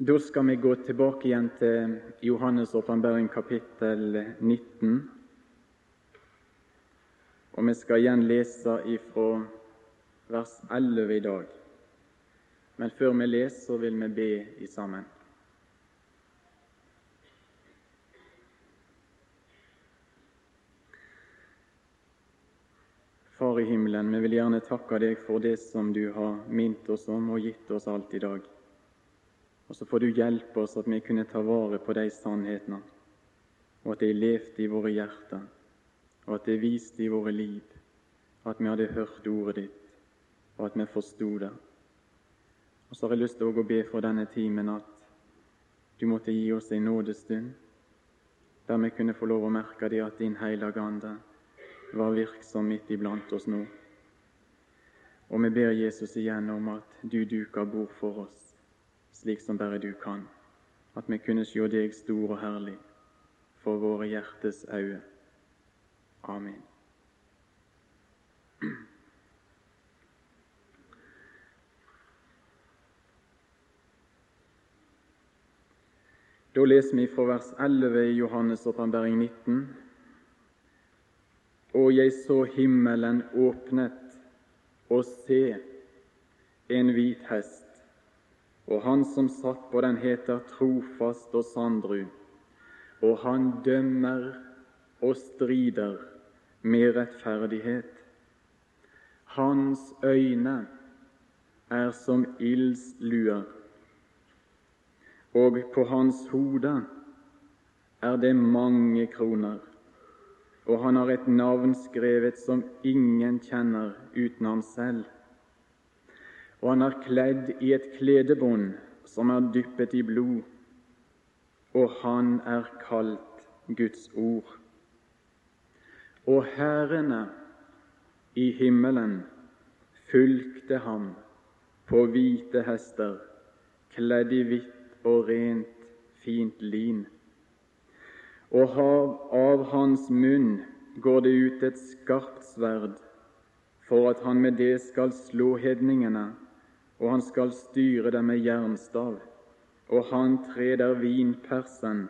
Da skal vi gå tilbake igjen til Johannes' åpenbaring kapittel 19. Og vi skal igjen lese ifra vers 11 i dag. Men før vi leser, så vil vi be i sammen. Far i himmelen, vi vil gjerne takke deg for det som du har mint oss om og gitt oss alt i dag. Og så får du hjelpe oss at vi kunne ta vare på de sannhetene, og at de levde i våre hjerter, og at de viste i våre liv, at vi hadde hørt ordet ditt, og at vi forsto det. Og så har jeg lyst til å be for denne timen at du måtte gi oss en nådestund, der vi kunne få lov å merke det at Din Hellige Ande var virksom midt iblant oss nå. Og vi ber Jesus igjen om at du duker bord for oss slik som bare du kan, at vi kunne se deg stor og herlig for våre hjertes øyne. Amen. Da leser vi fra vers 11 i Johannes' åpenbaring 19. Og jeg så himmelen åpnet, og se, en hvit hest og han som satt på den, heter Trofast og Sandru, og han dømmer og strider med rettferdighet. Hans øyne er som ildsluer, og på hans hode er det mange kroner, og han har et navn skrevet som ingen kjenner uten han selv og han er kledd i et kledebånd som er dyppet i blod, og han er kalt Guds ord. Og herrene i himmelen fulgte ham på hvite hester, kledd i hvitt og rent, fint lin. Og av hans munn går det ut et skarpt sverd, for at han med det skal slå hedningene og han skal styre dem med jernstav, og han treder vinpersen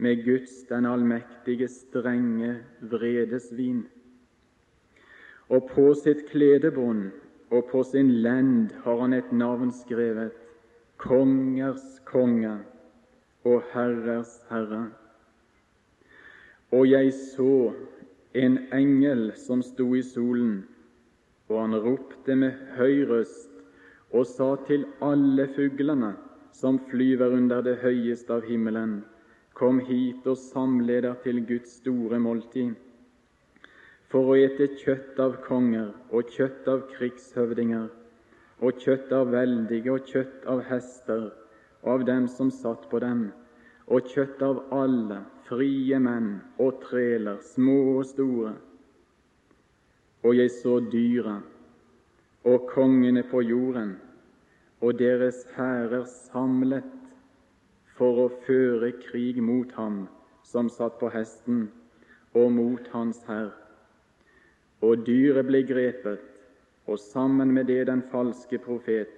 med Guds den allmektige strenge vredesvin. Og på sitt kledebånd og på sin lend har han et navn skrevet, Kongers konge og Herrers herre. Og jeg så en engel som sto i solen, og han ropte med høy røst og sa til alle fuglene som flyver under det høyeste av himmelen, kom hit og samleder til Guds store måltid, for å ete kjøtt av konger og kjøtt av krigshøvdinger, og kjøtt av veldige og kjøtt av hester og av dem som satt på dem, og kjøtt av alle, frie menn og treler, små og store. Og jeg så dyret og kongene på jorden og deres hærer samlet for å føre krig mot ham som satt på hesten, og mot hans hær. Og dyret ble grepet, og sammen med det den falske profet,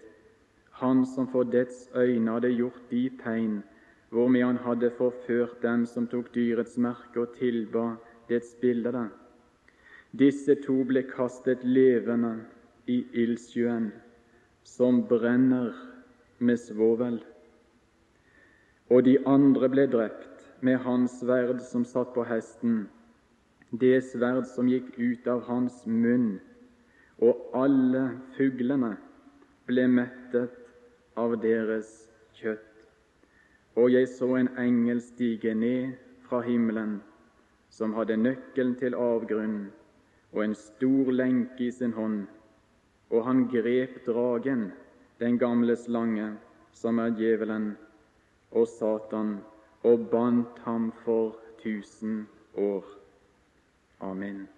han som for dets øyne hadde gjort de tegn hvormed han hadde forført dem som tok dyrets merke og tilba dets bilder. Disse to ble kastet levende i ildsjøen, som brenner med svovel. Og de andre ble drept med hans sverd som satt på hesten, det sverd som gikk ut av hans munn, og alle fuglene ble mettet av deres kjøtt. Og jeg så en engel stige ned fra himmelen, som hadde nøkkelen til avgrunnen og en stor lenke i sin hånd og han grep dragen, den gamle slange, som er djevelen og Satan, og bandt ham for tusen år. Amen.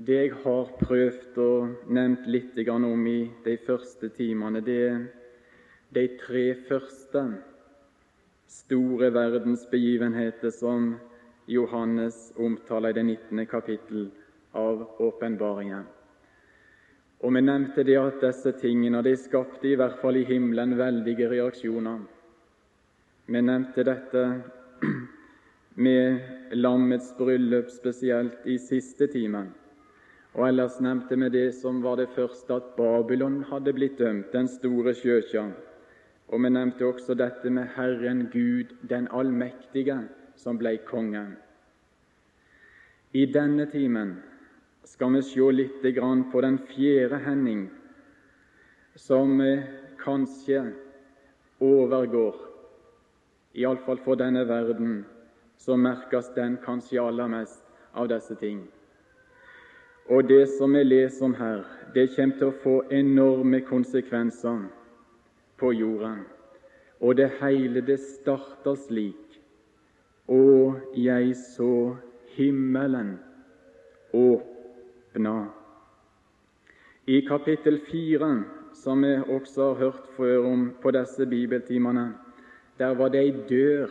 Det jeg har prøvd og nevnt litt om i de første timene, det er de tre første store verdensbegivenheter som Johannes omtaler i det 19. kapittel av åpenbaringen. Og vi nevnte det at disse tingene de skapte i hvert fall i himmelen veldige reaksjoner. Vi nevnte dette med lammets bryllup spesielt i siste timen. Og ellers nevnte vi det som var det første, at Babylon hadde blitt dømt, den store sjøkja. Og vi nevnte også dette med Herren Gud, den allmektige, som ble kongen. I denne timen skal vi se litt på den fjerde hending, som kanskje overgår, iallfall for denne verden, så merkes den kanskje aller mest av disse ting. Og det som vi leser om her, det kommer til å få enorme konsekvenser på jorden. Og det hele det starter slik. Og jeg så himmelen åpna. I kapittel fire, som vi også har hørt før om på disse bibeltimene, der var det ei dør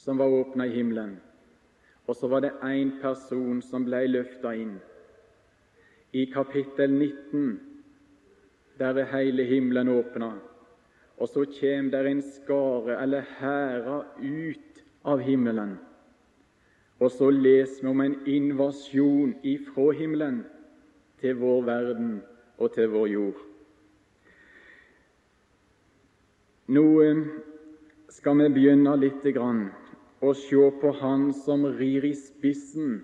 som var åpna i himmelen. Og så var det én person som ble løfta inn i kapittel 19, der er hele himmelen åpna. Og så kjem der en skare eller hæra ut av himmelen. Og så leser vi om en invasjon ifra himmelen til vår verden og til vår jord. Nå eh, skal vi begynne litt grann å se på Han som rir i spissen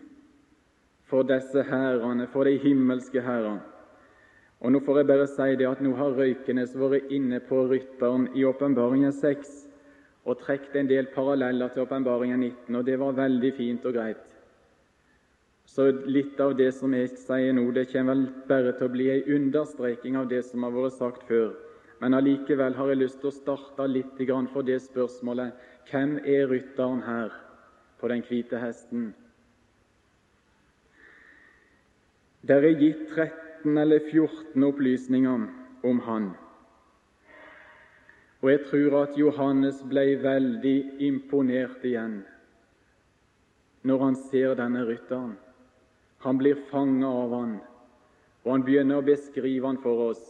for disse hærene, for de himmelske hærene. Og Nå får jeg bare si det at nå har Røykenes vært inne på rytteren i Åpenbaringen 6 og trukket en del paralleller til Åpenbaringen 19, og det var veldig fint og greit. Så litt av det som jeg sier nå, det kommer vel bare til å bli en understreking av det som har vært sagt før. Men allikevel har jeg lyst til å starte litt for det spørsmålet hvem er rytteren her på den hvite hesten? Det er gitt 13 eller 14 opplysninger om han. Og jeg tror at Johannes ble veldig imponert igjen når han ser denne rytteren. Han blir fanget av han, og han begynner å beskrive han for oss.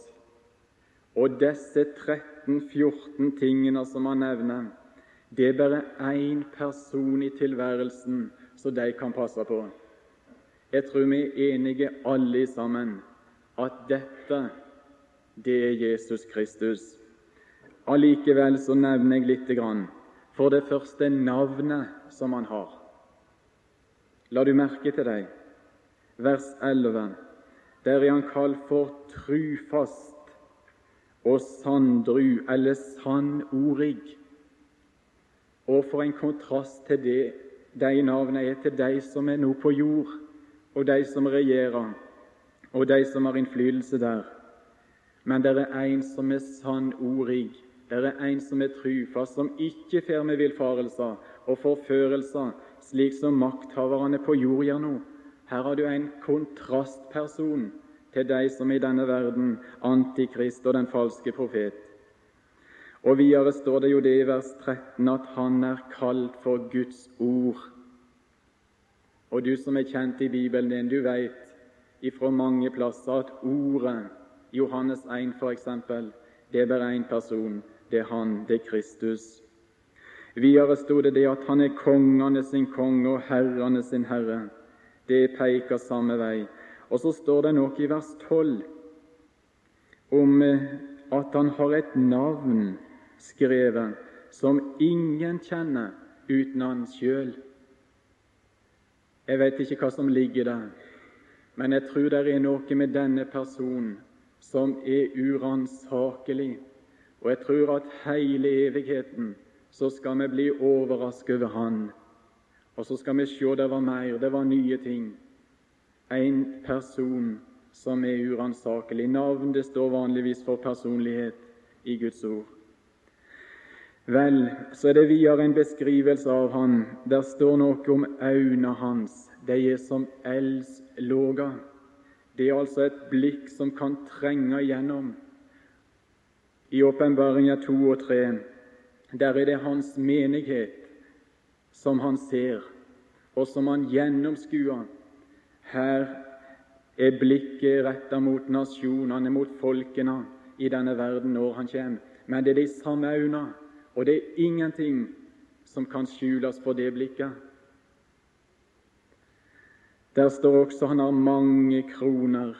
Og disse 13-14 tingene som han nevner, det er bare én person i tilværelsen som de kan passe på. Jeg tror vi er enige alle sammen at dette, det er Jesus Kristus. Allikevel så nevner jeg lite grann. For det første navnet som han har. La du merke til deg, vers 11. Der er han kalt for trufast og sanndru, eller sannordig. Og for en kontrast til det de navnene er til de som er nå på jord og de som regjerer, og de som har innflytelse der. Men det er en som er sannordig, det er en som er trufast, som ikke fer med villfarelser og forførelser, slik som makthaverne på jord gjør nå. Her har du en kontrastperson til de som i denne verden, Antikrist og den falske profet. Og Videre står det jo det i vers 13 at han er kalt for Guds ord. Og du som er kjent i Bibelen din, du veit ifra mange plasser at ordet, Johannes 1 f.eks., det er bare én person. Det er Han, det er Kristus. Videre sto det det at han er kongene sin konge og herrene sin herre. Det peker samme vei. Og så står det noe i vers 12 om eh, at han har et navn skrevet som ingen kjenner uten han sjøl. Jeg vet ikke hva som ligger der, men jeg tror det er noe med denne personen som er uransakelig. Og jeg tror at hele evigheten så skal vi bli overrasket over Han. Og så skal vi se det var mer, det var nye ting. En person som er uransakelig. Navn det står vanligvis for personlighet i Guds ord. Vel, så er det videre en beskrivelse av han. Der står noe om øynene hans. De er som eldslåga. Det er altså et blikk som kan trenge igjennom. I Åpenbaringa 2 og 3 der er det hans menighet som han ser, og som han gjennomskuer. Her er blikket retta mot nasjonene, mot folkene i denne verden når han kommer. Men det er de samme øynene, og det er ingenting som kan skjules for det blikket. Der står også han har mange kroner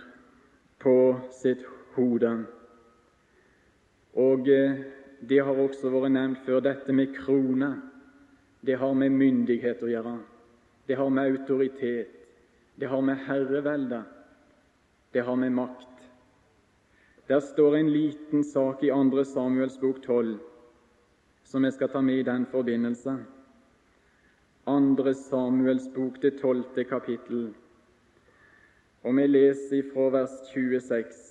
på sitt hode. Og eh, det har også vært nevnt før, dette med krone. Det har med myndighet å gjøre. Det har med autoritet. Det har med herrevelde. Det har med makt. Der står en liten sak i 2. Samuels bok 12 som jeg skal ta med i den forbindelse. 2. Samuels bok, det tolvte kapittel. Og vi leser fra vers 26.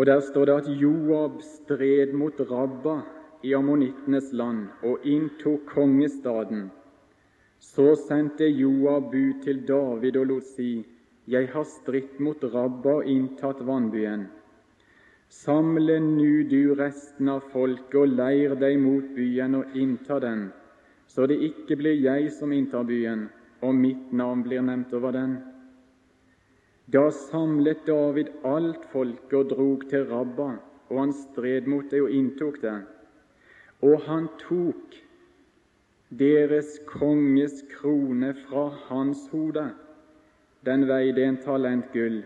Og Der står det at Joab stred mot Rabba i ammonittenes land og inntok kongestaden. Så sendte Joab bud til David og lot si:" Jeg har stritt mot Rabba og inntatt vannbyen. Samle nu du resten av folket og leir deg mot byen og innta den, så det ikke blir jeg som inntar byen, og mitt navn blir nevnt over den. Da samlet David alt folket og drog til Rabba, og han stred mot det og inntok det. Og han tok deres konges krone fra hans hode. Den veide en talent gull,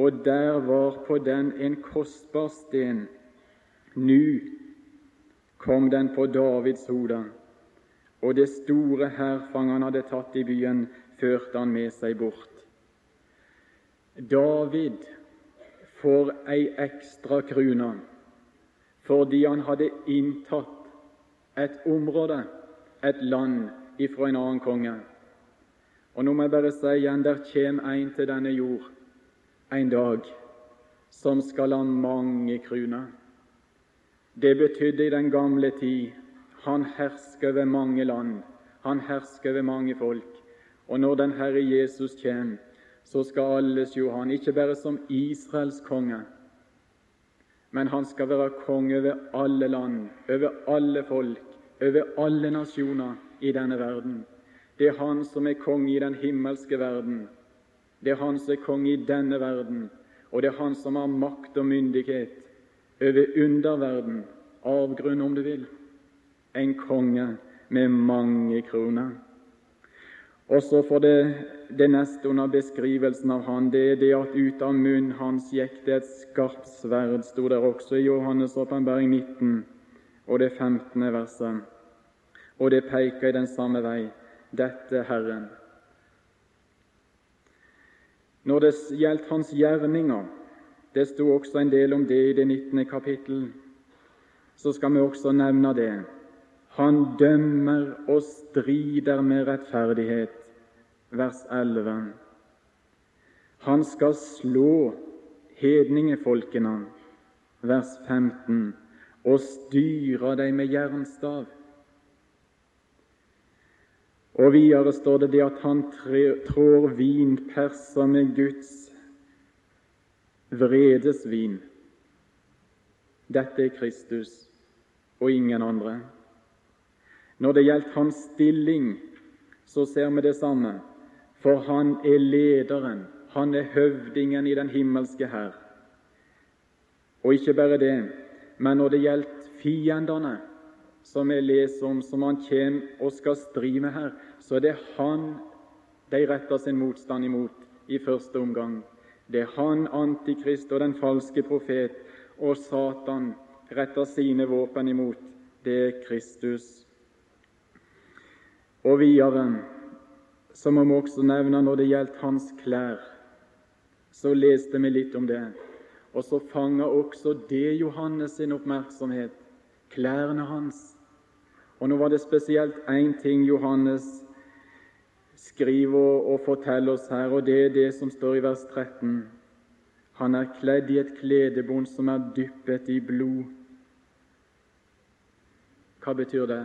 og der var på den en kostbar sten. Nu kom den på Davids hode, og det store hærfang han hadde tatt i byen, førte han med seg bort. David får ei ekstra krone fordi han hadde inntatt et område, et land, ifra en annen konge. Og nå må jeg bare si igjen der kommer en til denne jord en dag som skal ha mange kroner. Det betydde i den gamle tid han hersker over mange land, han hersker over mange folk. Og når den Herre Jesus kommer, så skal alle sjå han, ikke bare som Israels konge, men han skal være konge over alle land, over alle folk, over alle nasjoner i denne verden. Det er han som er konge i den himmelske verden. Det er han som er konge i denne verden, og det er han som har makt og myndighet over underverden, avgrunn om du vil. En konge med mange kroner. Og så får det, det neste under beskrivelsen av han, det er det at ut av munnen hans gikk det et skarpt sverd, sto der også i Johannes' åpenbaring 19 og det 15. verset. Og det peker i den samme vei. Dette Herren. Når det gjaldt hans gjerninger, det sto også en del om det i det 19. kapittel, så skal vi også nevne det. Han dømmer og strider med rettferdighet vers 11. Han skal slå hedningefolkene, vers 15, og styre dem med jernstav. Og videre står det det at han trår vinperser med Guds vredesvin. Dette er Kristus og ingen andre. Når det gjelder hans stilling, så ser vi det samme. For han er lederen, han er høvdingen i den himmelske hær. Og ikke bare det, men når det gjelder fiendene, som jeg leser om, som han kommer og skal stri med her, så er det han de retter sin motstand imot i første omgang. Det er han, Antikrist og den falske profet, og Satan retter sine våpen imot. Det er Kristus. Og videre så må vi også nevne når det gjaldt hans klær. Så leste vi litt om det. Og så fanga også det Johannes sin oppmerksomhet, klærne hans. Og nå var det spesielt én ting Johannes skriver og forteller oss her, og det er det som står i vers 13. Han er kledd i et kledebånd som er dyppet i blod. Hva betyr det?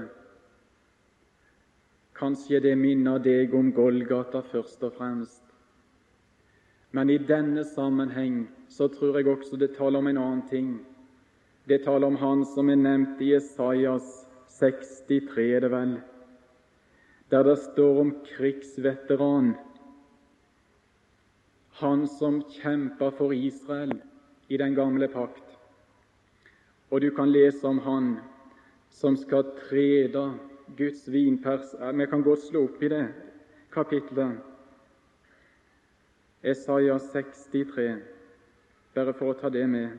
Kanskje det minner deg om Golgata først og fremst. Men i denne sammenheng så tror jeg også det taler om en annen ting. Det taler om Han som er nevnt i Esaias 63, er det vel. der det står om krigsveteran, han som kjempa for Israel i den gamle pakt. Og du kan lese om han som skal trede Guds vinpers Vi kan godt slå opp i det kapitlet. Esaia 63, bare for å ta det med.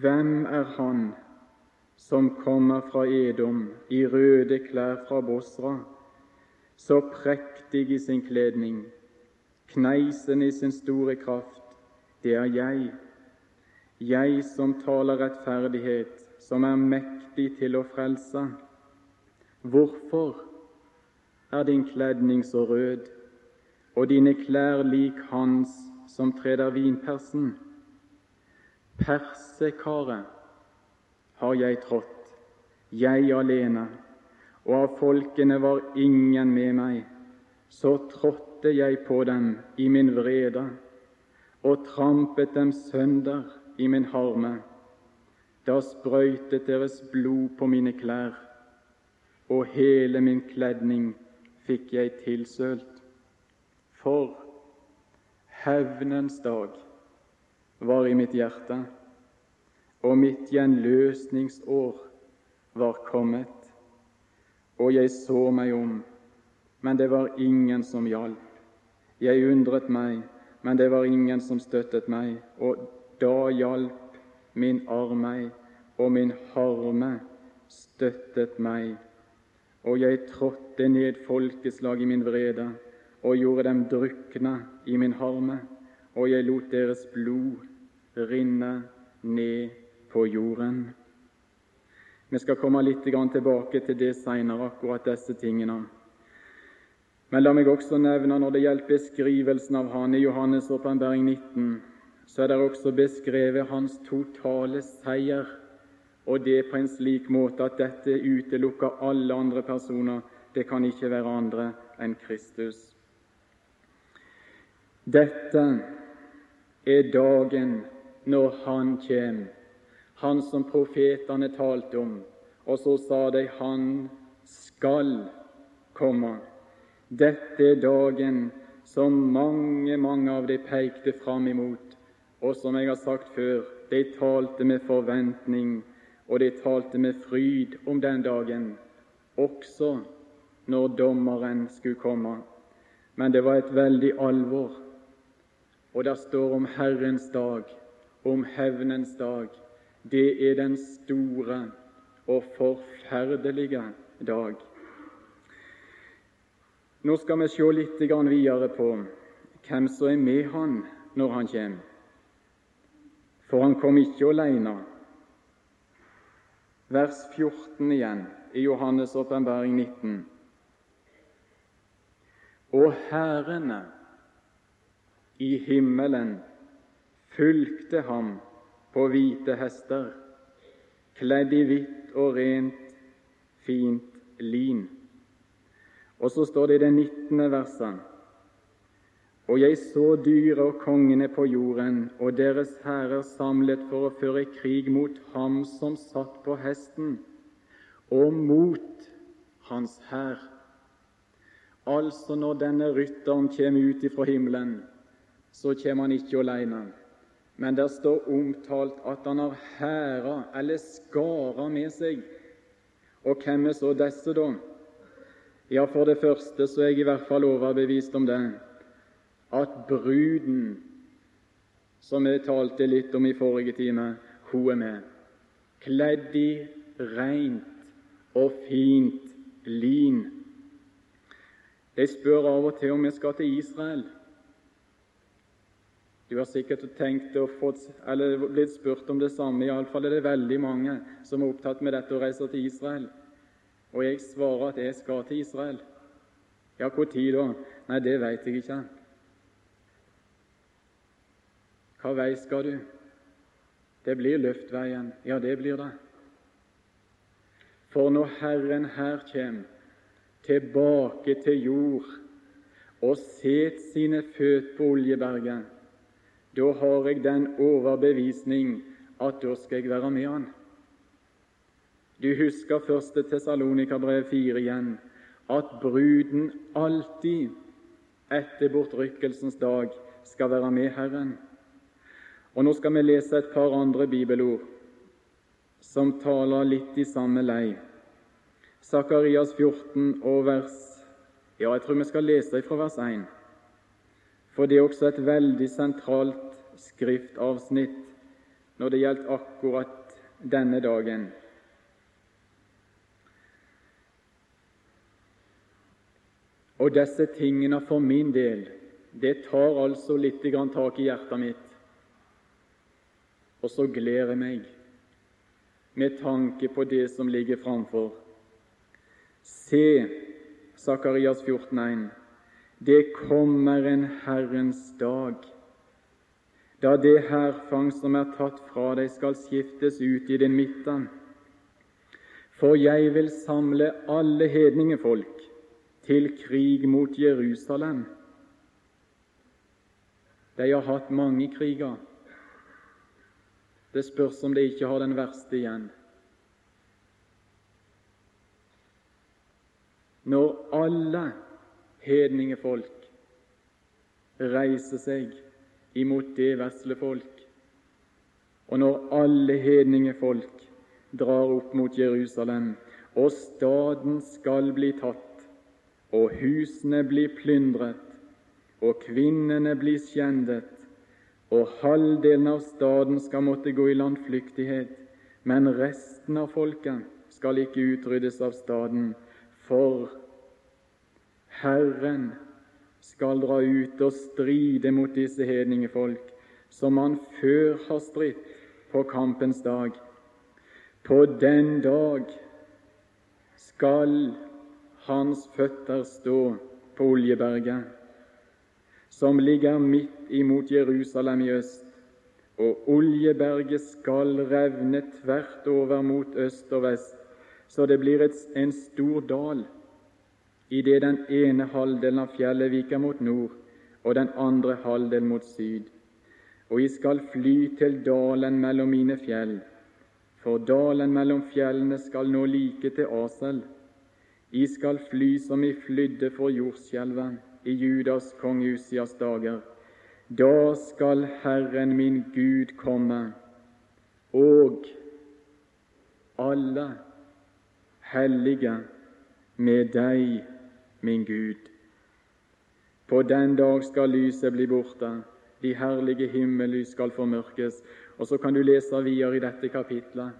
Hvem er han som kommer fra Edom i røde klær fra Bosra, så prektig i sin kledning, kneisen i sin store kraft? Det er jeg, jeg som taler rettferdighet, som er mektig til å frelse. Hvorfor er din kledning så rød, og dine klær lik hans som treder vinpersen? Persekaret har jeg trådt, jeg alene, og av folkene var ingen med meg. Så trådte jeg på dem i min vrede og trampet dem sønder i min harme. Da sprøytet deres blod på mine klær, og hele min kledning fikk jeg tilsølt. For hevnens dag var i mitt hjerte, og mitt gjenløsningsår var kommet. Og jeg så meg om, men det var ingen som hjalp. Jeg undret meg, men det var ingen som støttet meg. Og da hjalp min arm meg, og min harme støttet meg. Og jeg trådte ned folkeslag i min vrede og gjorde dem drukne i min harme, og jeg lot deres blod rinne ned på jorden. Vi skal komme litt tilbake til det seinere, akkurat disse tingene. Men la meg også nevne når det gjelder beskrivelsen av han i Johannes' åpenbaring 19, så er det også beskrevet hans totale seier, og det på en slik måte at dette utelukker alle andre personer. Det kan ikke være andre enn Kristus. Dette er dagen når Han kjem, Han som profetene talte om, og så sa de Han skal komme. Dette er dagen som mange, mange av de pekte fram imot, og som jeg har sagt før, de talte med forventning, og de talte med fryd om den dagen, også når dommeren skulle komme. Men det var et veldig alvor, og det står om Herrens dag om hevnens dag. Det er den store og forferdelige dag. Nå skal vi se litt videre på hvem som er med han når han kommer. For han kom ikke alene. Vers 14 igjen i Johannes' åpenbaring 19. Og herrene i himmelen fulgte ham på hvite hester, kledd i hvitt og rent, fint lin. Og så står det i det 19. verset og jeg så dyret og kongene på jorden og deres hærer samlet for å føre krig mot ham som satt på hesten, og mot hans hær. Altså, når denne rytteren kommer ut ifra himmelen, så kommer han ikke alene men der står omtalt at han har hæra eller skara med seg. Og hvem er så disse, da? Ja, for det første så er jeg i hvert fall overbevist om det, at bruden, som jeg talte litt om i forrige time, hun er med, kledd i rent og fint lin. De spør av og til om vi skal til Israel. Du har sikkert tenkt og fått, eller blitt spurt om det samme. Iallfall er det veldig mange som er opptatt med dette å reise til Israel. Og jeg svarer at jeg skal til Israel. Ja, når da? Nei, det veit jeg ikke. Hva vei skal du? Det blir luftveien. Ja, det blir det. For når Herren her kommer tilbake til jord og set sine føt på Oljeberget, da har jeg den overbevisning at da skal jeg være med han. Du husker første Tessalonika-brev 4 igjen, at bruden alltid etter bortrykkelsens dag skal være med Herren. Og Nå skal vi lese et par andre bibelord som taler litt i samme lei. Sakarias 14 og vers Ja, jeg tror vi skal lese fra vers 1, for det er også et veldig sentralt skriftavsnitt når det gjelder akkurat denne dagen. Og disse tingene for min del, det tar altså litt tak i hjertet mitt. Og så gleder jeg meg med tanke på det som ligger framfor. Se, Sakarias 14,1, det kommer en Herrens dag, da det hærfang som er tatt fra deg, skal skiftes ut i din midten. For jeg vil samle alle hedningefolk til krig mot Jerusalem. De har hatt mange kriger. Det spørs om de ikke har den verste igjen. Når alle hedningefolk reiser seg imot det vesle folk, og når alle hedningefolk drar opp mot Jerusalem, og staden skal bli tatt, og husene blir plyndret, og kvinnene blir skjendet, og halvdelen av staden skal måtte gå i landflyktighet, men resten av folket skal ikke utryddes av staden, for Herren skal dra ut og stride mot disse hedningefolk, som han før har stritt på kampens dag. På den dag skal hans føtter stå på Oljeberget som ligger midt imot Jerusalem i øst, og Oljeberget skal revne tvert over mot øst og vest, så det blir en stor dal idet den ene halvdelen av fjellet viker mot nord og den andre halvdelen mot syd. Og I skal fly til dalen mellom mine fjell, for dalen mellom fjellene skal nå like til Asel. I skal fly som I flydde for jordskjelvet i Judas kong Usias dager. Da skal Herren min Gud komme, og alle hellige med deg, min Gud. På den dag skal lyset bli borte, de herlige himmellys skal formørkes. Og så kan du lese videre i dette kapitlet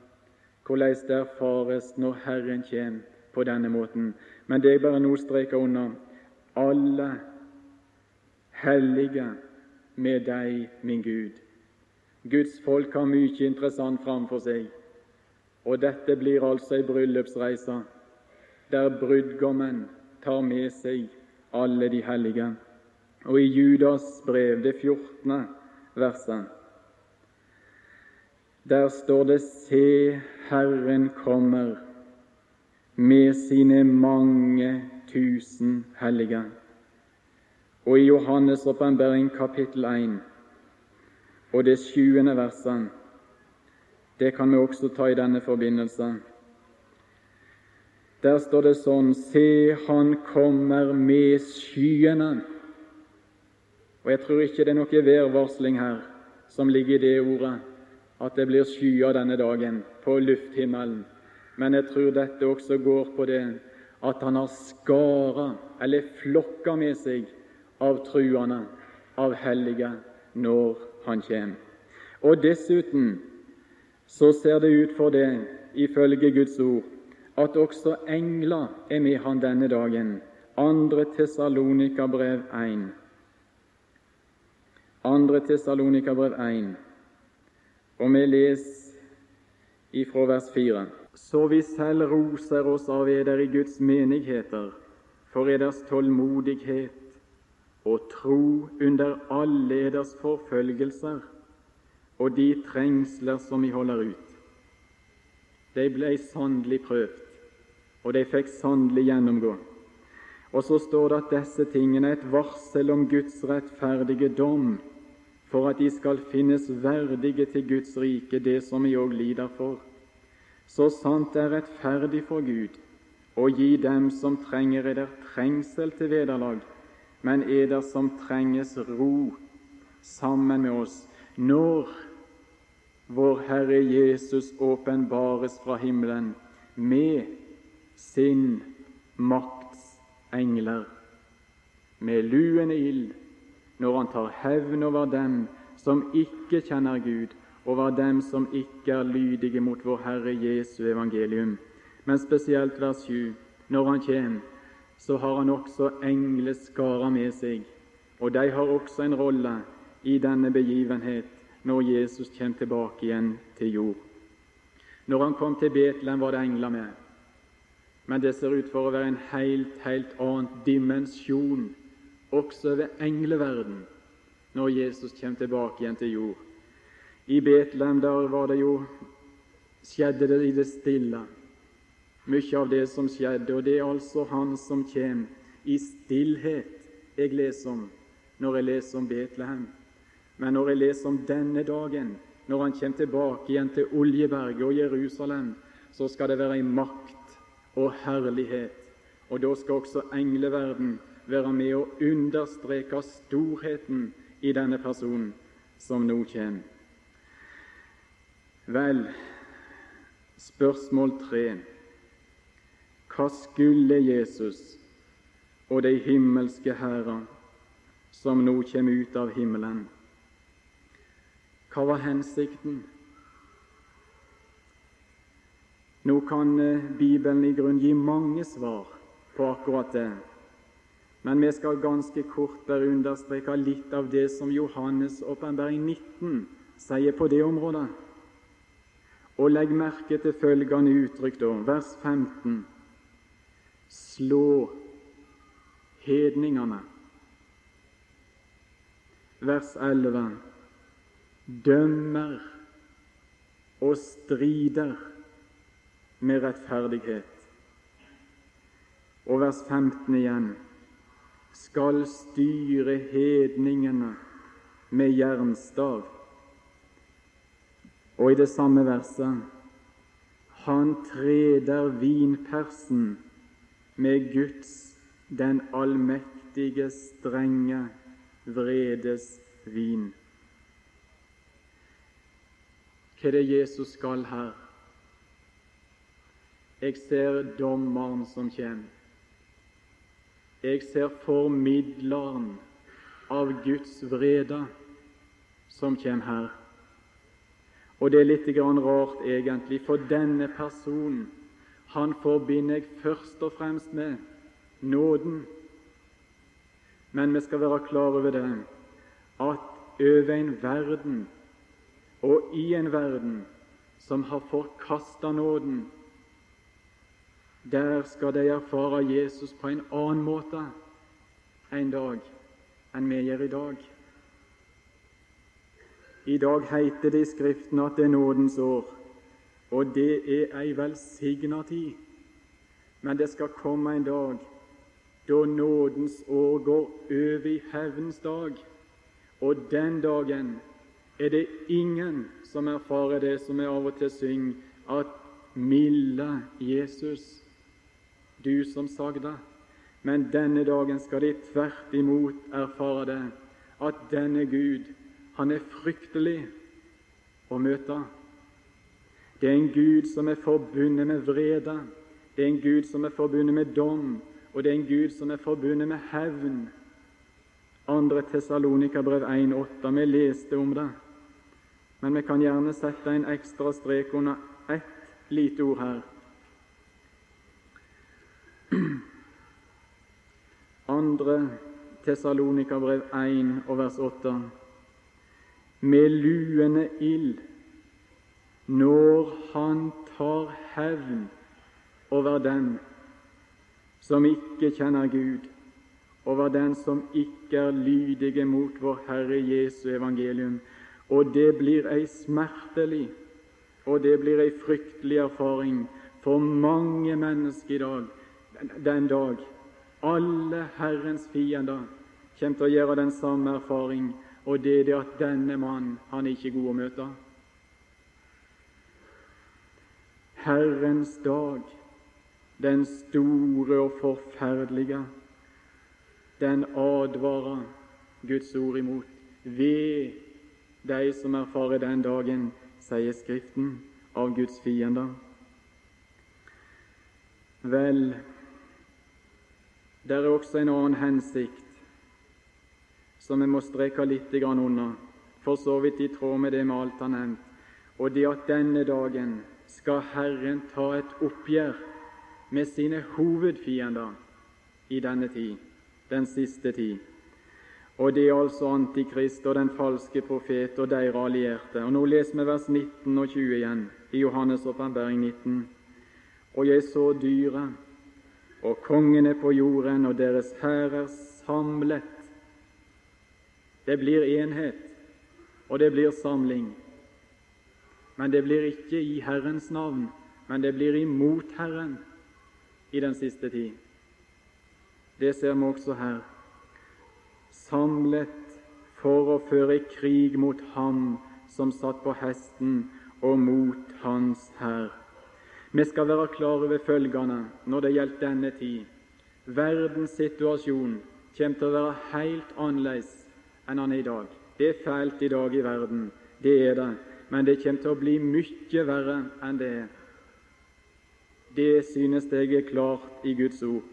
hvordan det erfares når Herren kommer på denne måten. Men det jeg bare nå streker under, alle hellige med deg, min Gud. Guds folk har mye interessant framfor seg, og dette blir altså ei bryllupsreise der brudgommen tar med seg alle de hellige. Og i Judas brev, det 14. verset, der står det:" Se, Herren kommer med sine mange tusen hellige. Og i Johannes' åpenbaring kapittel 1 og det sjuende verset, det kan vi også ta i denne forbindelse. Der står det sånn Se, han kommer med skyene. Og Jeg tror ikke det er noe værvarsling her som ligger i det ordet, at det blir skyer denne dagen på lufthimmelen. Men jeg tror dette også går på det at han har skara, eller flokka med seg, av truende, av hellige, når han kommer. Og dessuten så ser det ut for det, ifølge Guds ord, at også engler er med han denne dagen. Andre Tessalonika-brev 1. Andre Tessalonika-brev 1, og vi leser ifra vers 4 så vi selv roser oss av eder i Guds menigheter for eders tålmodighet og tro under alle eders forfølgelser og de trengsler som vi holder ut. De ble sannelig prøvd og de fikk sannelig gjennomgå. Og så står det at disse tingene er et varsel om Guds rettferdige dom, for at de skal finnes verdige til Guds rike, det som vi òg lider for. Så sant det er rettferdig for Gud å gi dem som trenger eder trengsel til vederlag, men eder som trenges ro sammen med oss når vår Herre Jesus åpenbares fra himmelen med sin makts engler, med luende ild, når han tar hevn over dem som ikke kjenner Gud, over dem som ikke er lydige mot vår Herre Jesu evangelium. Men spesielt vers 7. Når han kommer, så har han også engleskarer med seg, og de har også en rolle i denne begivenhet når Jesus kommer tilbake igjen til jord. Når han kom til Betlehem, var det engler med, men det ser ut for å være en helt, helt annen dimensjon også ved engleverden når Jesus kommer tilbake igjen til jord. I Betlehem der var det jo, skjedde det i det stille, mye av det som skjedde, og det er altså Han som kommer i stillhet jeg leser om når jeg leser om Betlehem. Men når jeg leser om denne dagen, når han kommer tilbake igjen til Oljeberget og Jerusalem, så skal det være i makt og herlighet. Og da skal også engleverden være med å understreke storheten i denne personen som nå kommer. Vel, spørsmål tre. Hva skulle Jesus og de himmelske hærer som nå kommer ut av himmelen, hva var hensikten? Nå kan eh, Bibelen i grunn gi mange svar på akkurat det, men vi skal ganske kort bare understreke litt av det som Johannes' åpenbaring 19 sier på det området. Og legg merke til følgende uttrykk, da, vers 15. Slå hedningene. Vers 11 dømmer og strider med rettferdighet. Og vers 15 igjen skal styre hedningene med jernstav. Og i det samme verset han treder vinpersen med Guds, den allmektige, strenge vredes vin. Hva er det Jesus skal her? Jeg ser dommeren som kommer. Jeg ser formidleren av Guds vrede som kommer her. Og det er litt rart, egentlig, for denne personen han forbinder jeg først og fremst med nåden. Men vi skal være klar over det at over en verden og i en verden som har forkasta nåden, der skal de erfare Jesus på en annen måte en dag enn vi gjør i dag. I dag heter det i Skriften at det er nådens år, og det er ei velsigna tid. Men det skal komme en dag da nådens år går over i hevnens dag, og den dagen er det ingen som erfarer det som vi av og til synger, at milde Jesus, du som sagde. Men denne dagen skal de tvert imot erfare det, at denne Gud, han er fryktelig å møte. Det er en Gud som er forbundet med vrede. Det er en Gud som er forbundet med dom, og det er en Gud som er forbundet med hevn. Andre Tessalonika brev 1,8. Vi leste om det. Men vi kan gjerne sette en ekstra strek under ett lite ord her. Andre Tessalonika-brev 1 og vers 8. Med luende ild når han tar hevn over den som ikke kjenner Gud, over den som ikke er lydige mot vår Herre Jesu evangelium, og det blir ei smertelig og det blir ei fryktelig erfaring for mange mennesker i dag, den dag. Alle Herrens fiender kommer til å gjøre den samme erfaring, og det er det at denne mann, han er ikke god å møte. Herrens dag, den store og forferdelige, den advarer Guds ord imot. Ved de som erfarer den dagen, sier Skriften, av Guds fiender. Vel, det er også en annen hensikt som vi må streke litt under, for så vidt i tråd med det vi alt har nevnt, og det at denne dagen skal Herren ta et oppgjør med sine hovedfiender i denne tid, den siste tid. Og det er altså Antikrist og den falske profet og deres allierte. Og Nå leser vi vers 19 og 20 igjen i Johannes' åpenbaring 19. Og jeg så dyret og kongene på jorden og deres hærer samlet. Det blir enhet, og det blir samling. Men det blir ikke i Herrens navn, men det blir imot Herren i den siste tid. Det ser vi også her. Samlet for å føre krig mot ham som satt på hesten, og mot hans hær. Vi skal være klar over følgende når det gjelder denne tid. Verdens situasjon kommer til å være helt annerledes enn den er i dag. Det er fælt i dag i verden, det er det, men det kommer til å bli mye verre enn det er. Det synes jeg er klart i Guds ord.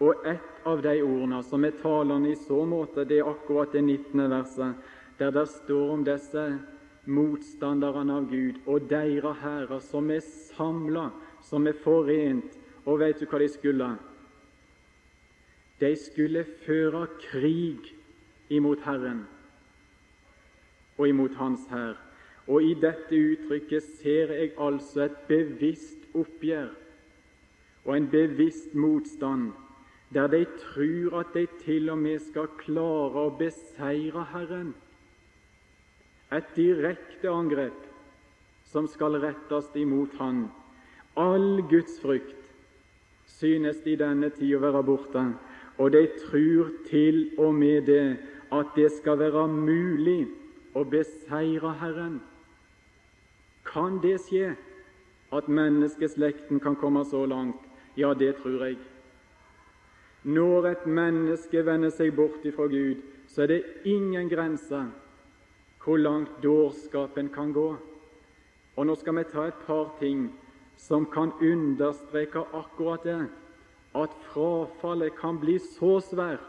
Og et av de ordene som er talende i så måte, det er akkurat det 19. verset, der det står om disse motstanderne av Gud og deres hærer som er samla, som er forent. Og vet du hva de skulle? De skulle føre krig imot Herren og imot Hans hær. Og i dette uttrykket ser jeg altså et bevisst oppgjør og en bevisst motstand, der de tror at de til og med skal klare å beseire Herren et direkte angrep som skal rettes imot Han. All Guds frykt synes i denne tid å være borte, og de tror til og med det at det skal være mulig å beseire Herren. Kan det skje at menneskeslekten kan komme så langt? Ja, det tror jeg. Når et menneske vender seg bort ifra Gud, så er det ingen grenser hvor langt dårskapen kan gå. Og Nå skal vi ta et par ting som kan understreke akkurat det, at frafallet kan bli så svært,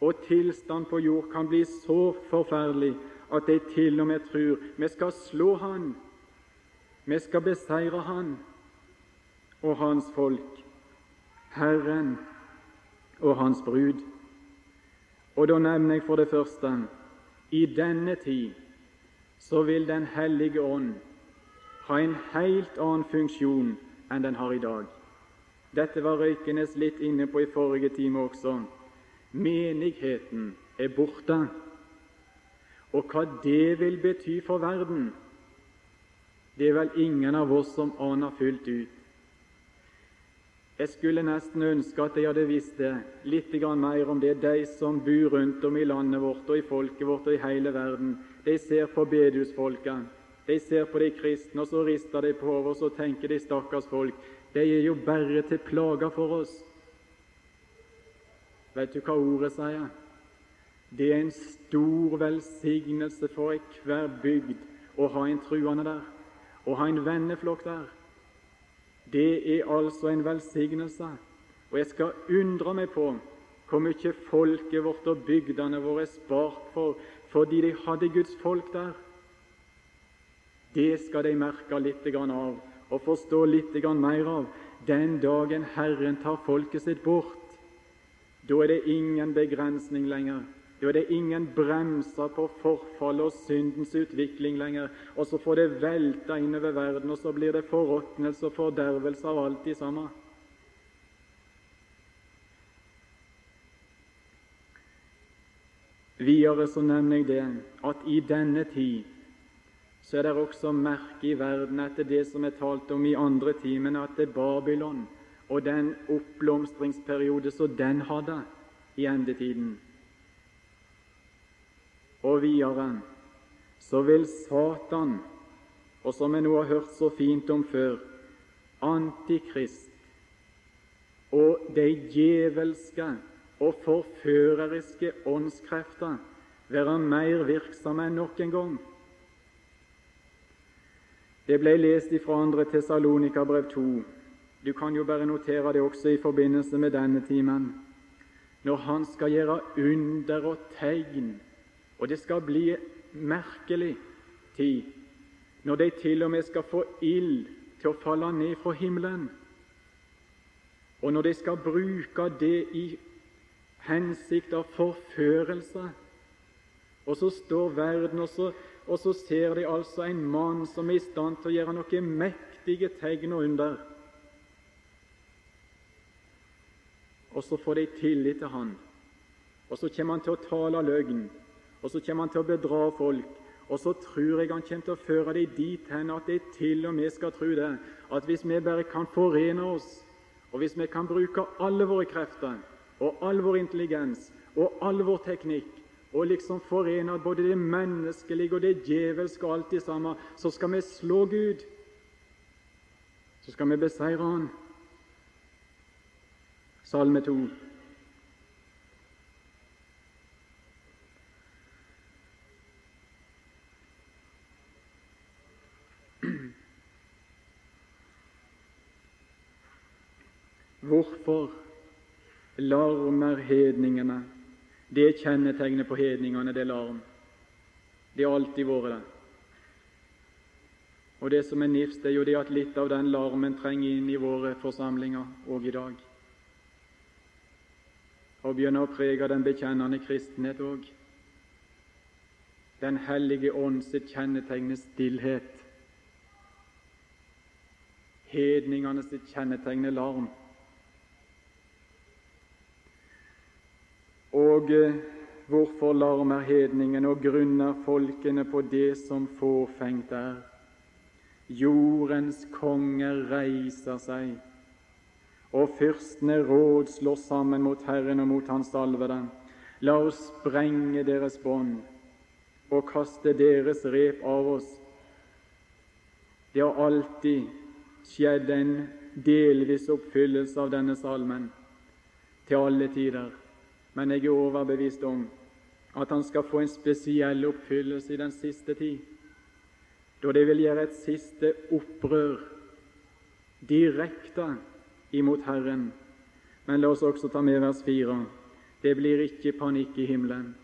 og tilstand på jord kan bli så forferdelig at de til og med tror vi skal slå han, vi skal beseire han og hans folk, Herren og hans brud. Og Da nevner jeg for det første i denne tid så vil Den hellige ånd ha en helt annen funksjon enn den har i dag. Dette var Røykenes litt inne på i forrige time også. Menigheten er borte. Og hva det vil bety for verden, det er vel ingen av oss som aner fullt ut. Jeg skulle nesten ønske at jeg hadde visst det, litt mer om det. De som bor rundt om i landet vårt og i folket vårt og i hele verden, de ser på bedehusfolka. De ser på de kristne, og så rister de på hodet, og tenker de stakkars folk, de er jo bare til plager for oss. Vet du hva ordet sier? Det er en stor velsignelse for enhver bygd å ha en truende der, å ha en venneflokk der. Det er altså en velsignelse. Og jeg skal undre meg på hvor mye folket vårt og bygdene våre er spart for fordi de hadde Guds folk der. Det skal de merke litt av og forstå litt mer av den dagen Herren tar folket sitt bort. Da er det ingen begrensning lenger. Da er ingen bremser på forfallet og syndens utvikling lenger. Og så får det velta innover verden, og så blir det forråtnelse og fordervelse av alt i samme. Videre så nevner jeg det at i denne tid så er det også merke i verden etter det som er talt om i andre timen, at det er Babylon og den oppblomstringsperiode som den hadde i endetiden. Og videre så vil Satan, og som jeg nå har hørt så fint om før, Antikrist og de djevelske og forføreriske åndskrefter være mer virksomme enn noen gang. Det ble lest fra 2. Tessalonika-brev 2. Du kan jo bare notere det også i forbindelse med denne timen. Når Han skal gjøre under og tegn, og det skal bli merkelig tid, når de til og med skal få ild til å falle ned fra himmelen, og når de skal bruke det i hensikt av forførelse, og så står verden, og så, og så ser de altså en mann som er i stand til å gjøre noe mektige tegn og under. Og så får de tillit til han. Og så kommer han til å tale løgn, og så kommer han til å bedra folk. Og så tror jeg han kommer til å føre dem dit hen at de til og med skal tro det, at hvis vi bare kan forene oss, og hvis vi kan bruke alle våre krefter og all vår intelligens og all vår teknikk og liksom forene både det menneskelige og det djevelske og alt det samme, så skal vi slå Gud. Så skal vi beseire Han. Salme 2. Hvorfor larmer hedningene? Det er kjennetegnet på hedningene, det er larm. Det har alltid vært det. Og det som er nifst, er jo det at litt av den larmen trenger inn i våre forsamlinger òg i dag. Og begynner å prege den bekjennende kristenhet òg. Den hellige ånd sitt kjennetegn stillhet. Hedningene sitt kjennetegn er larm. Og eh, hvorfor larmer hedningen og grunner folkene på det som fåfengt er? Jordens konger reiser seg, og fyrstene råd slår sammen mot Herren og mot Hans salvede. La oss sprenge deres bånd og kaste deres rep av oss. Det har alltid skjedd en delvis oppfyllelse av denne salmen til alle tider men jeg er overbevist om at han skal få en spesiell oppfyllelse i den siste tid, da det vil gjøre et siste opprør direkte imot Herren. Men la oss også ta med vers 4. Det blir ikke panikk i himmelen.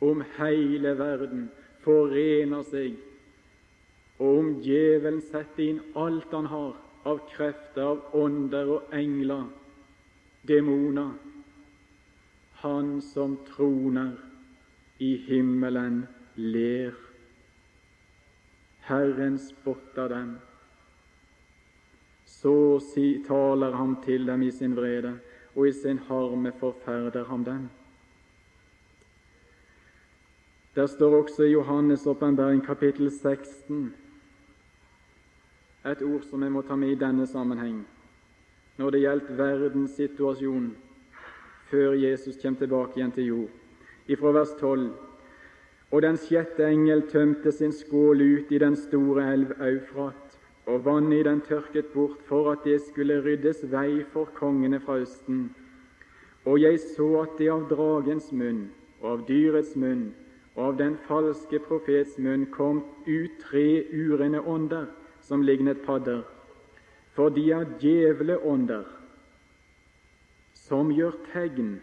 Om hele verden forener seg, og om djevelen setter inn alt han har av krefter, av ånder og engler, demoner, han som troner i himmelen, ler. Herren spotter dem. Så si, taler han til dem i sin vrede, og i sin harme forferder han dem. Der står også i Johannes' åpenbaring kapittel 16 et ord som jeg må ta med i denne sammenheng når det gjelder verdens situasjon før Jesus kommer tilbake igjen til jord. Ifra vers 12. Og den sjette engel tømte sin skål ut i den store elv Eufrat, og vannet i den tørket bort for at det skulle ryddes vei for kongene fra Østen. Og jeg så at det av dragens munn og av dyrets munn og av den falske profets munn kom ut tre urene ånder som lignet padder, for de er djevleånder som gjør tegn,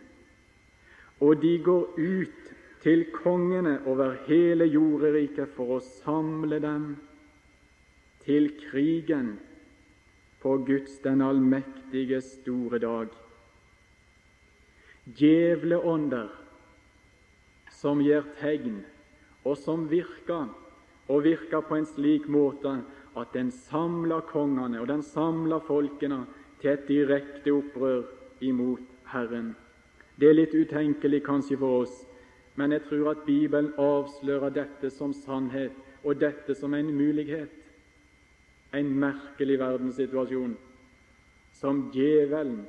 og de går ut til kongene over hele jorderiket for å samle dem til krigen på Guds den allmektige store dag. Djevleånder som gjør tegn, og som virker, og virker på en slik måte at den samler kongene og den samler folkene til et direkte opprør imot Herren. Det er litt utenkelig kanskje for oss, men jeg tror at Bibelen avslører dette som sannhet, og dette som en mulighet. En merkelig verdenssituasjon som djevelen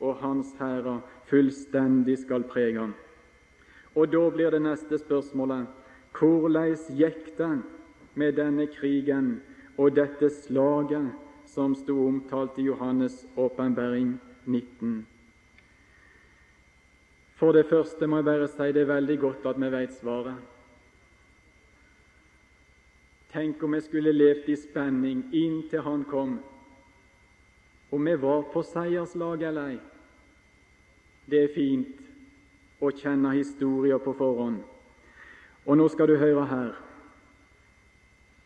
og hans hærer fullstendig skal prege ham. Og da blir det neste spørsmålet hvordan gikk det med denne krigen og dette slaget som sto omtalt i Johannes' åpenbaring 19? For det første må jeg bare si det er veldig godt at vi vet svaret. Tenk om jeg skulle levd i spenning inntil han kom, om vi var på seierslag eller ei. Det er fint å kjenne historier på forhånd. Og nå skal du høre her.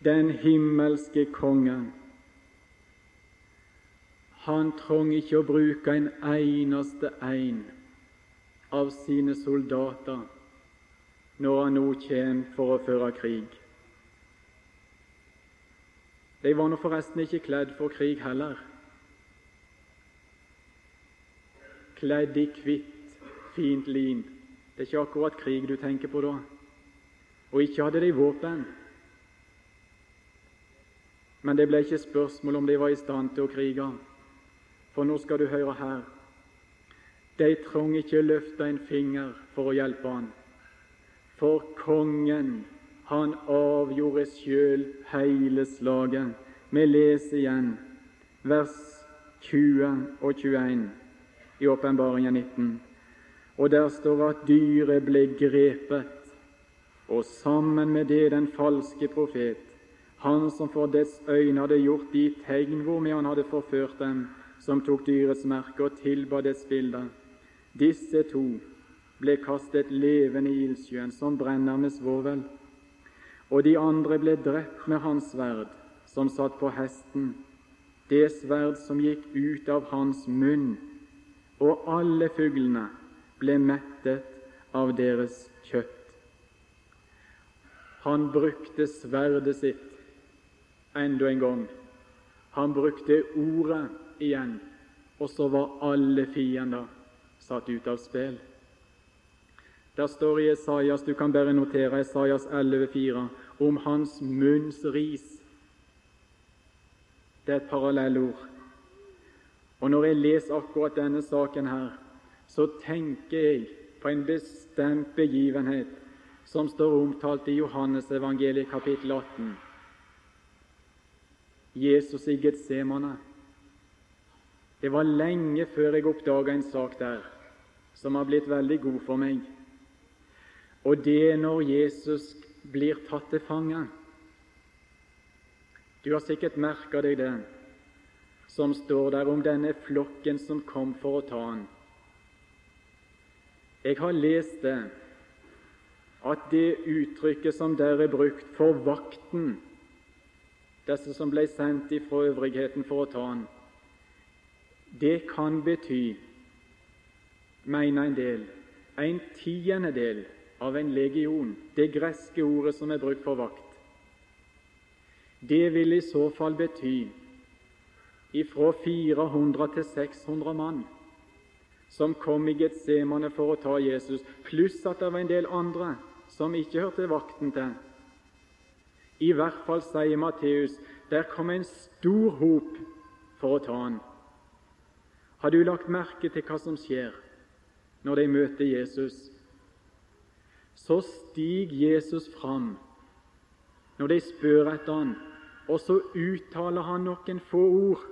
Den himmelske kongen, han trong ikke å bruke en eneste en av sine soldater når han nå kommer for å føre krig. De var nå forresten ikke kledd for krig heller. Kledd i hvitt, fint lin. Det er ikke akkurat krig du tenker på da. Og ikke hadde de våpen. Men det ble ikke spørsmål om de var i stand til å krige. For nå skal du høre her de trong ikke løfte en finger for å hjelpe han. For kongen, han avgjorde sjøl hele slaget. Vi leser igjen vers 20 og 21 i Åpenbaringen 19. Og der står at dyret ble grepet, og sammen med det den falske profet, han som for dets øyne hadde gjort de tegn hvormed han hadde forført dem, som tok dyrets merke og tilba dets bilder. Disse to ble kastet levende i ildsjøen, som brenner med svovel. Og de andre ble drept med hans sverd, som satt på hesten, det sverd som gikk ut av hans munn, og alle fuglene ble mettet av deres kjøtt. Han brukte sverdet sitt enda en gang. Han brukte ordet igjen, og så var alle fiender satt ut av spill. Der står i Esaias, du kan bare notere Esaias 11,4, om hans munns ris. Det er et parallellord. Og når jeg leser akkurat denne saken her, så tenker jeg på en bestemt begivenhet som står omtalt i Johannes evangeliet kapittel 18. Jesus i Getsemane. Det var lenge før jeg oppdaga en sak der som har blitt veldig god for meg. Og det er når Jesus blir tatt til fange. Du har sikkert merka deg det som står der om denne flokken som kom for å ta han. Jeg har lest det, at det uttrykket som der er brukt for vakten, disse som ble sendt ifra øvrigheten for å ta han, det kan bety, mener en del, en tiendedel av en legion, det greske ordet som er brukt for vakt. Det vil i så fall bety ifra 400 til 600 mann som kom i Getsemane for å ta Jesus, pluss at det var en del andre som ikke hørte vakten til. I hvert fall, sier Matteus, der kom en stor hop for å ta han. Har du lagt merke til hva som skjer når de møter Jesus? Så stiger Jesus fram når de spør etter han, og så uttaler han noen få ord.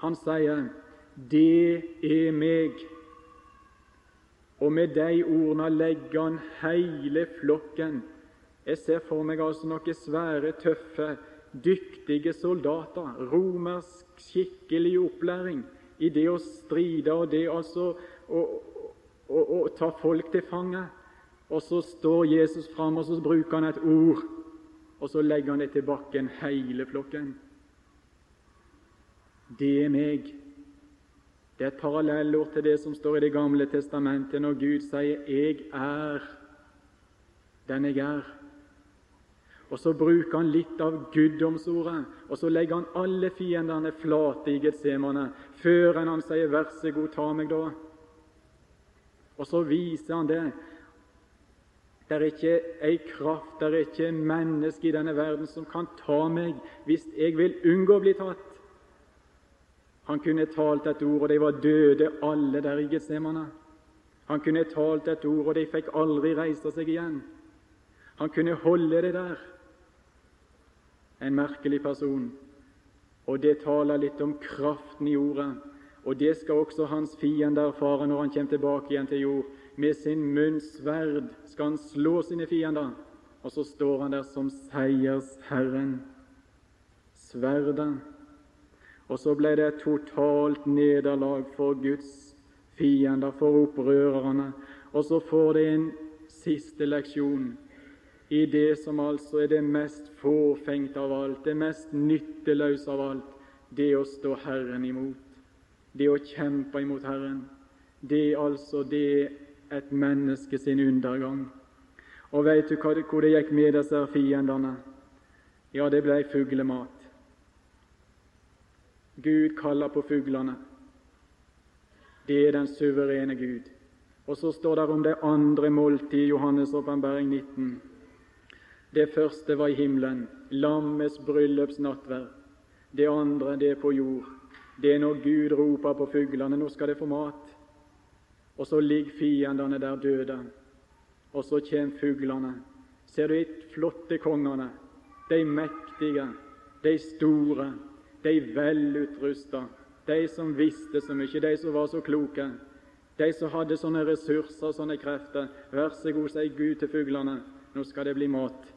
Han sier 'Det er meg', og med de ordene legger han hele flokken. Jeg ser for meg altså noen svære, tøffe dyktige soldater, romersk skikkelig opplæring i det å stride og det altså å, å, å ta folk til fange. Og så står Jesus fram, og så bruker han et ord, og så legger han det til bakken, hele flokken. Det er meg. Det er et parallellord til det som står i Det gamle testamentet, når Gud sier 'Jeg er den jeg er'. Og Så bruker han litt av guddomsordet, og så legger han alle fiendene flate i Getsemane før han sier 'vær så god, ta meg', da. Og så viser han det Det er ikke ei kraft, det er ikke en menneske i denne verden som kan ta meg hvis jeg vil unngå å bli tatt. Han kunne talt et ord, og de var døde alle der i Getsemane. Han kunne talt et ord, og de fikk aldri reise seg igjen. Han kunne holde det der. En merkelig person. Og det taler litt om kraften i ordet. Og det skal også hans fiende erfare når han kommer tilbake igjen til jord. Med sin munns sverd skal han slå sine fiender. Og så står han der som seiersherren. Sverdet. Og så ble det et totalt nederlag for Guds fiender, for opprørerne. Og så får det en siste leksjon i det som altså er det mest fåfengt av alt, det mest nytteløse av alt, det å stå Herren imot, det å kjempe imot Herren. Det er altså det et menneske sin undergang. Og veit du hvor det gikk med disse fiendene? Ja, det ble fuglemat. Gud kaller på fuglene. Det er den suverene Gud. Og så står det om det andre måltid i Johannes' åpenbaring 19. Det første var i himmelen, lammets bryllupsnattverd. Det andre, det er på jord. Det er når Gud roper på fuglene, nå skal de få mat. Og så ligger fiendene der døde, og så kommer fuglene. Ser du de flotte kongene, de mektige, de store, de velutrusta, de som visste så mye, de som var så kloke, de som hadde sånne ressurser, sånne krefter. Vær så god, sier Gud til fuglene, nå skal det bli mat.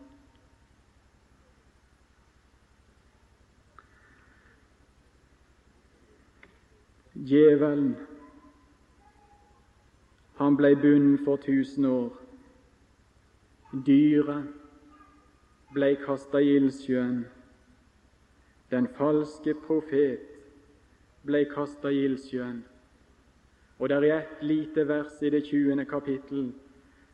Djevelen, han ble bundet for tusen år. Dyret ble kasta i ildsjøen. Den falske profet ble kasta i ildsjøen. Og det er ett lite vers i det 20. kapittel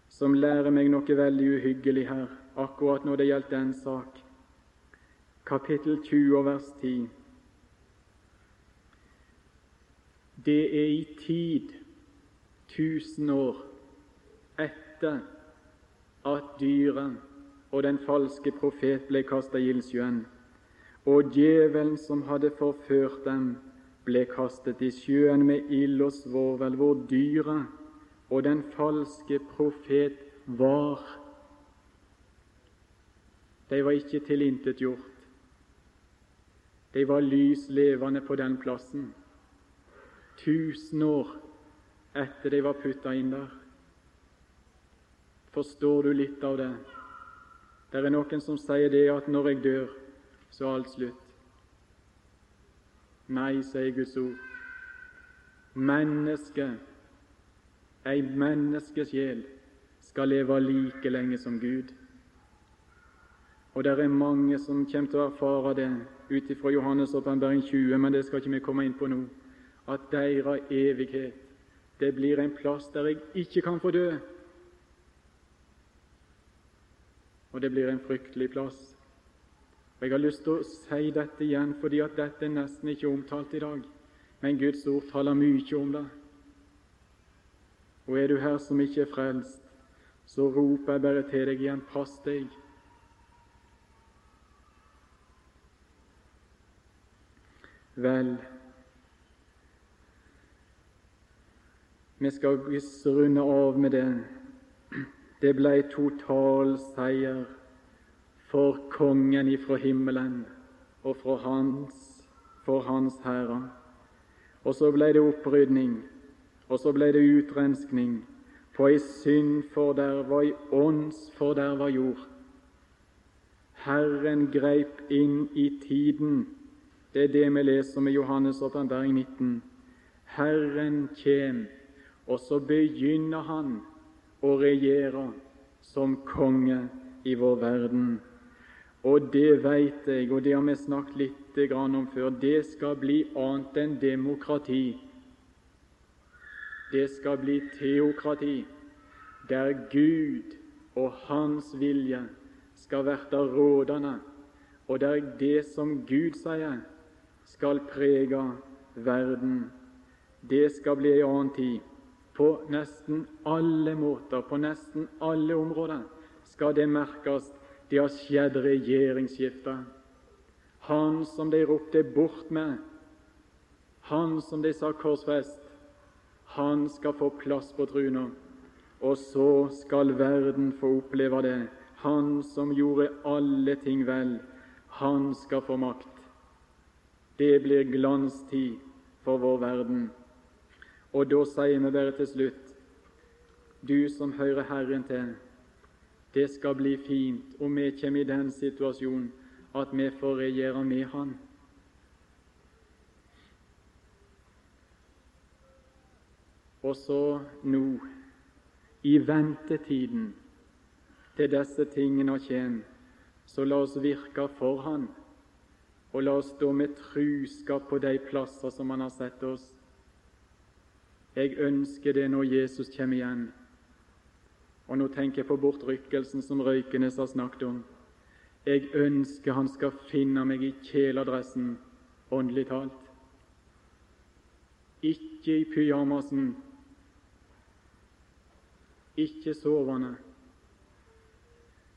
som lærer meg noe veldig uhyggelig her, akkurat når det gjaldt den sak. Kapittel 20 vers 10. Det er i tid, tusen år etter at dyret og den falske profet ble kasta i ildsjøen, og djevelen som hadde forført dem, ble kastet i sjøen med ild og svovel, hvor dyret og den falske profet var. De var ikke tilintetgjort. De var lys levende på den plassen. Tusen år etter de var putta inn der. Forstår du litt av det? Det er noen som sier det at når jeg dør, så er alt slutt. Nei, sier Guds ord. Mennesket, ei menneskesjel, skal leve like lenge som Gud. Og det er mange som kommer til å erfare det ut ifra Johannes' åpenbaring 20, men det skal ikke vi komme inn på nå, at deres evighet det blir en plass der jeg ikke kan få dø. Og det blir en fryktelig plass. Og Jeg har lyst til å si dette igjen, fordi at dette er nesten ikke omtalt i dag. Men Guds ord taler mye om det. Og er du her som ikke er frelst, så roper jeg bare til deg igjen pass deg. Vel, vi skal runde av med det. Det ble total seier for kongen ifra himmelen og for hans, for hans herre. Og så ble det opprydning, og så ble det utrenskning på ei syndforderva, ei åndsforderva jord. Herren greip inn i tiden. Det er det vi leser i Johannes' åpenbaring 19. Herren kjem, og så begynner han å regjere som konge i vår verden. Og det veit jeg, og det har vi snakket litt om før, det skal bli annet enn demokrati. Det skal bli teokrati, der Gud og Hans vilje skal verte rådende, og der det som Gud sier, skal prege verden. Det skal bli ei annen tid. På nesten alle måter, på nesten alle områder, skal det merkes. Det har skjedd regjeringsskifte. Han som de ropte bort med, han som de sa korsfest, han skal få plass på truna. Og så skal verden få oppleve det. Han som gjorde alle ting vel, han skal få makt. Det blir glanstid for vår verden. Og da sier vi bare til slutt du som hører Herren til, det skal bli fint om vi kommer i den situasjonen at vi får regjere med Han. Og så nå, i ventetiden til disse tingene kommer, så la oss virke for Han. Og la oss stå med truskap på de plasser som Han har sett oss. Jeg ønsker det når Jesus kommer igjen. Og nå tenker jeg på bortrykkelsen som Røykenes har snakket om. Jeg ønsker han skal finne meg i kjeledressen, åndelig talt. Ikke i pyjamasen, ikke sovende,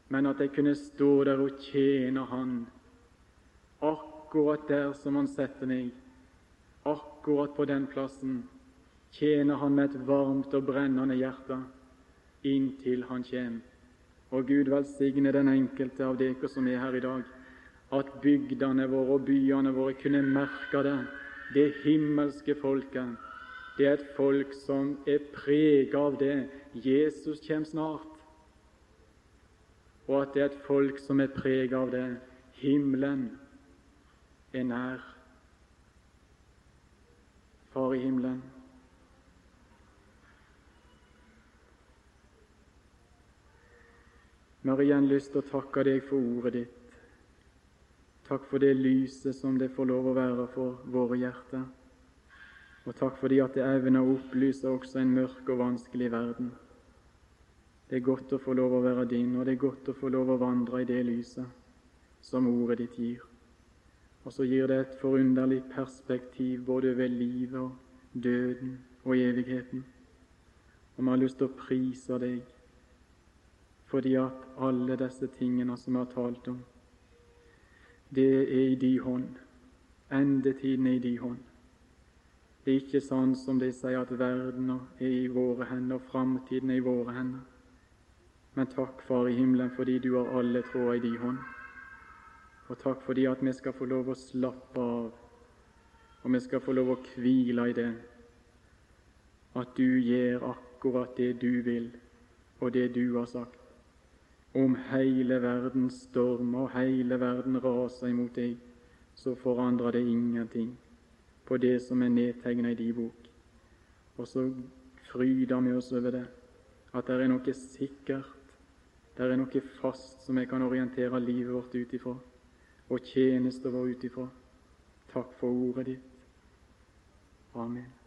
men at jeg kunne stå der og tjene Han akkurat der som Han setter meg, akkurat på den plassen, tjener Han med et varmt og brennende hjerte inntil Han kommer. Og Gud velsigne den enkelte av dere som er her i dag, at bygdene våre og byene våre kunne merke det, det himmelske folket. Det er et folk som er preget av det. Jesus kommer snart. Og at det er et folk som er preget av det. Himmelen er nær. Far i himmelen. Vi har igjen lyst til å takke deg for ordet ditt. Takk for det lyset som det får lov å være for våre hjerter. Og takk fordi at det evner å opplyse også en mørk og vanskelig verden. Det er godt å få lov å være din, og det er godt å få lov å vandre i det lyset som ordet ditt gir. Og så gir det et forunderlig perspektiv både ved livet og døden og evigheten. Og vi har lyst til å prise deg fordi at alle disse tingene som vi har talt om, det er i din hånd. Endetiden er i din hånd. Det er ikke sånn som de sier at verden er i våre hender, og framtiden er i våre hender. Men takk, Far i himmelen, fordi du har alle tråder i din hånd. Og takk fordi at vi skal få lov å slappe av, og vi skal få lov å hvile i det, at du gjør akkurat det du vil, og det du har sagt. Om hele verden stormer og hele verden raser imot deg, så forandrer det ingenting på det som er nedtegna i din bok. Og så fryder vi oss over det, at det er noe sikkert, det er noe fast som vi kan orientere livet vårt ut ifra og tjeneste vår ut ifra. Takk for ordet ditt. Amen.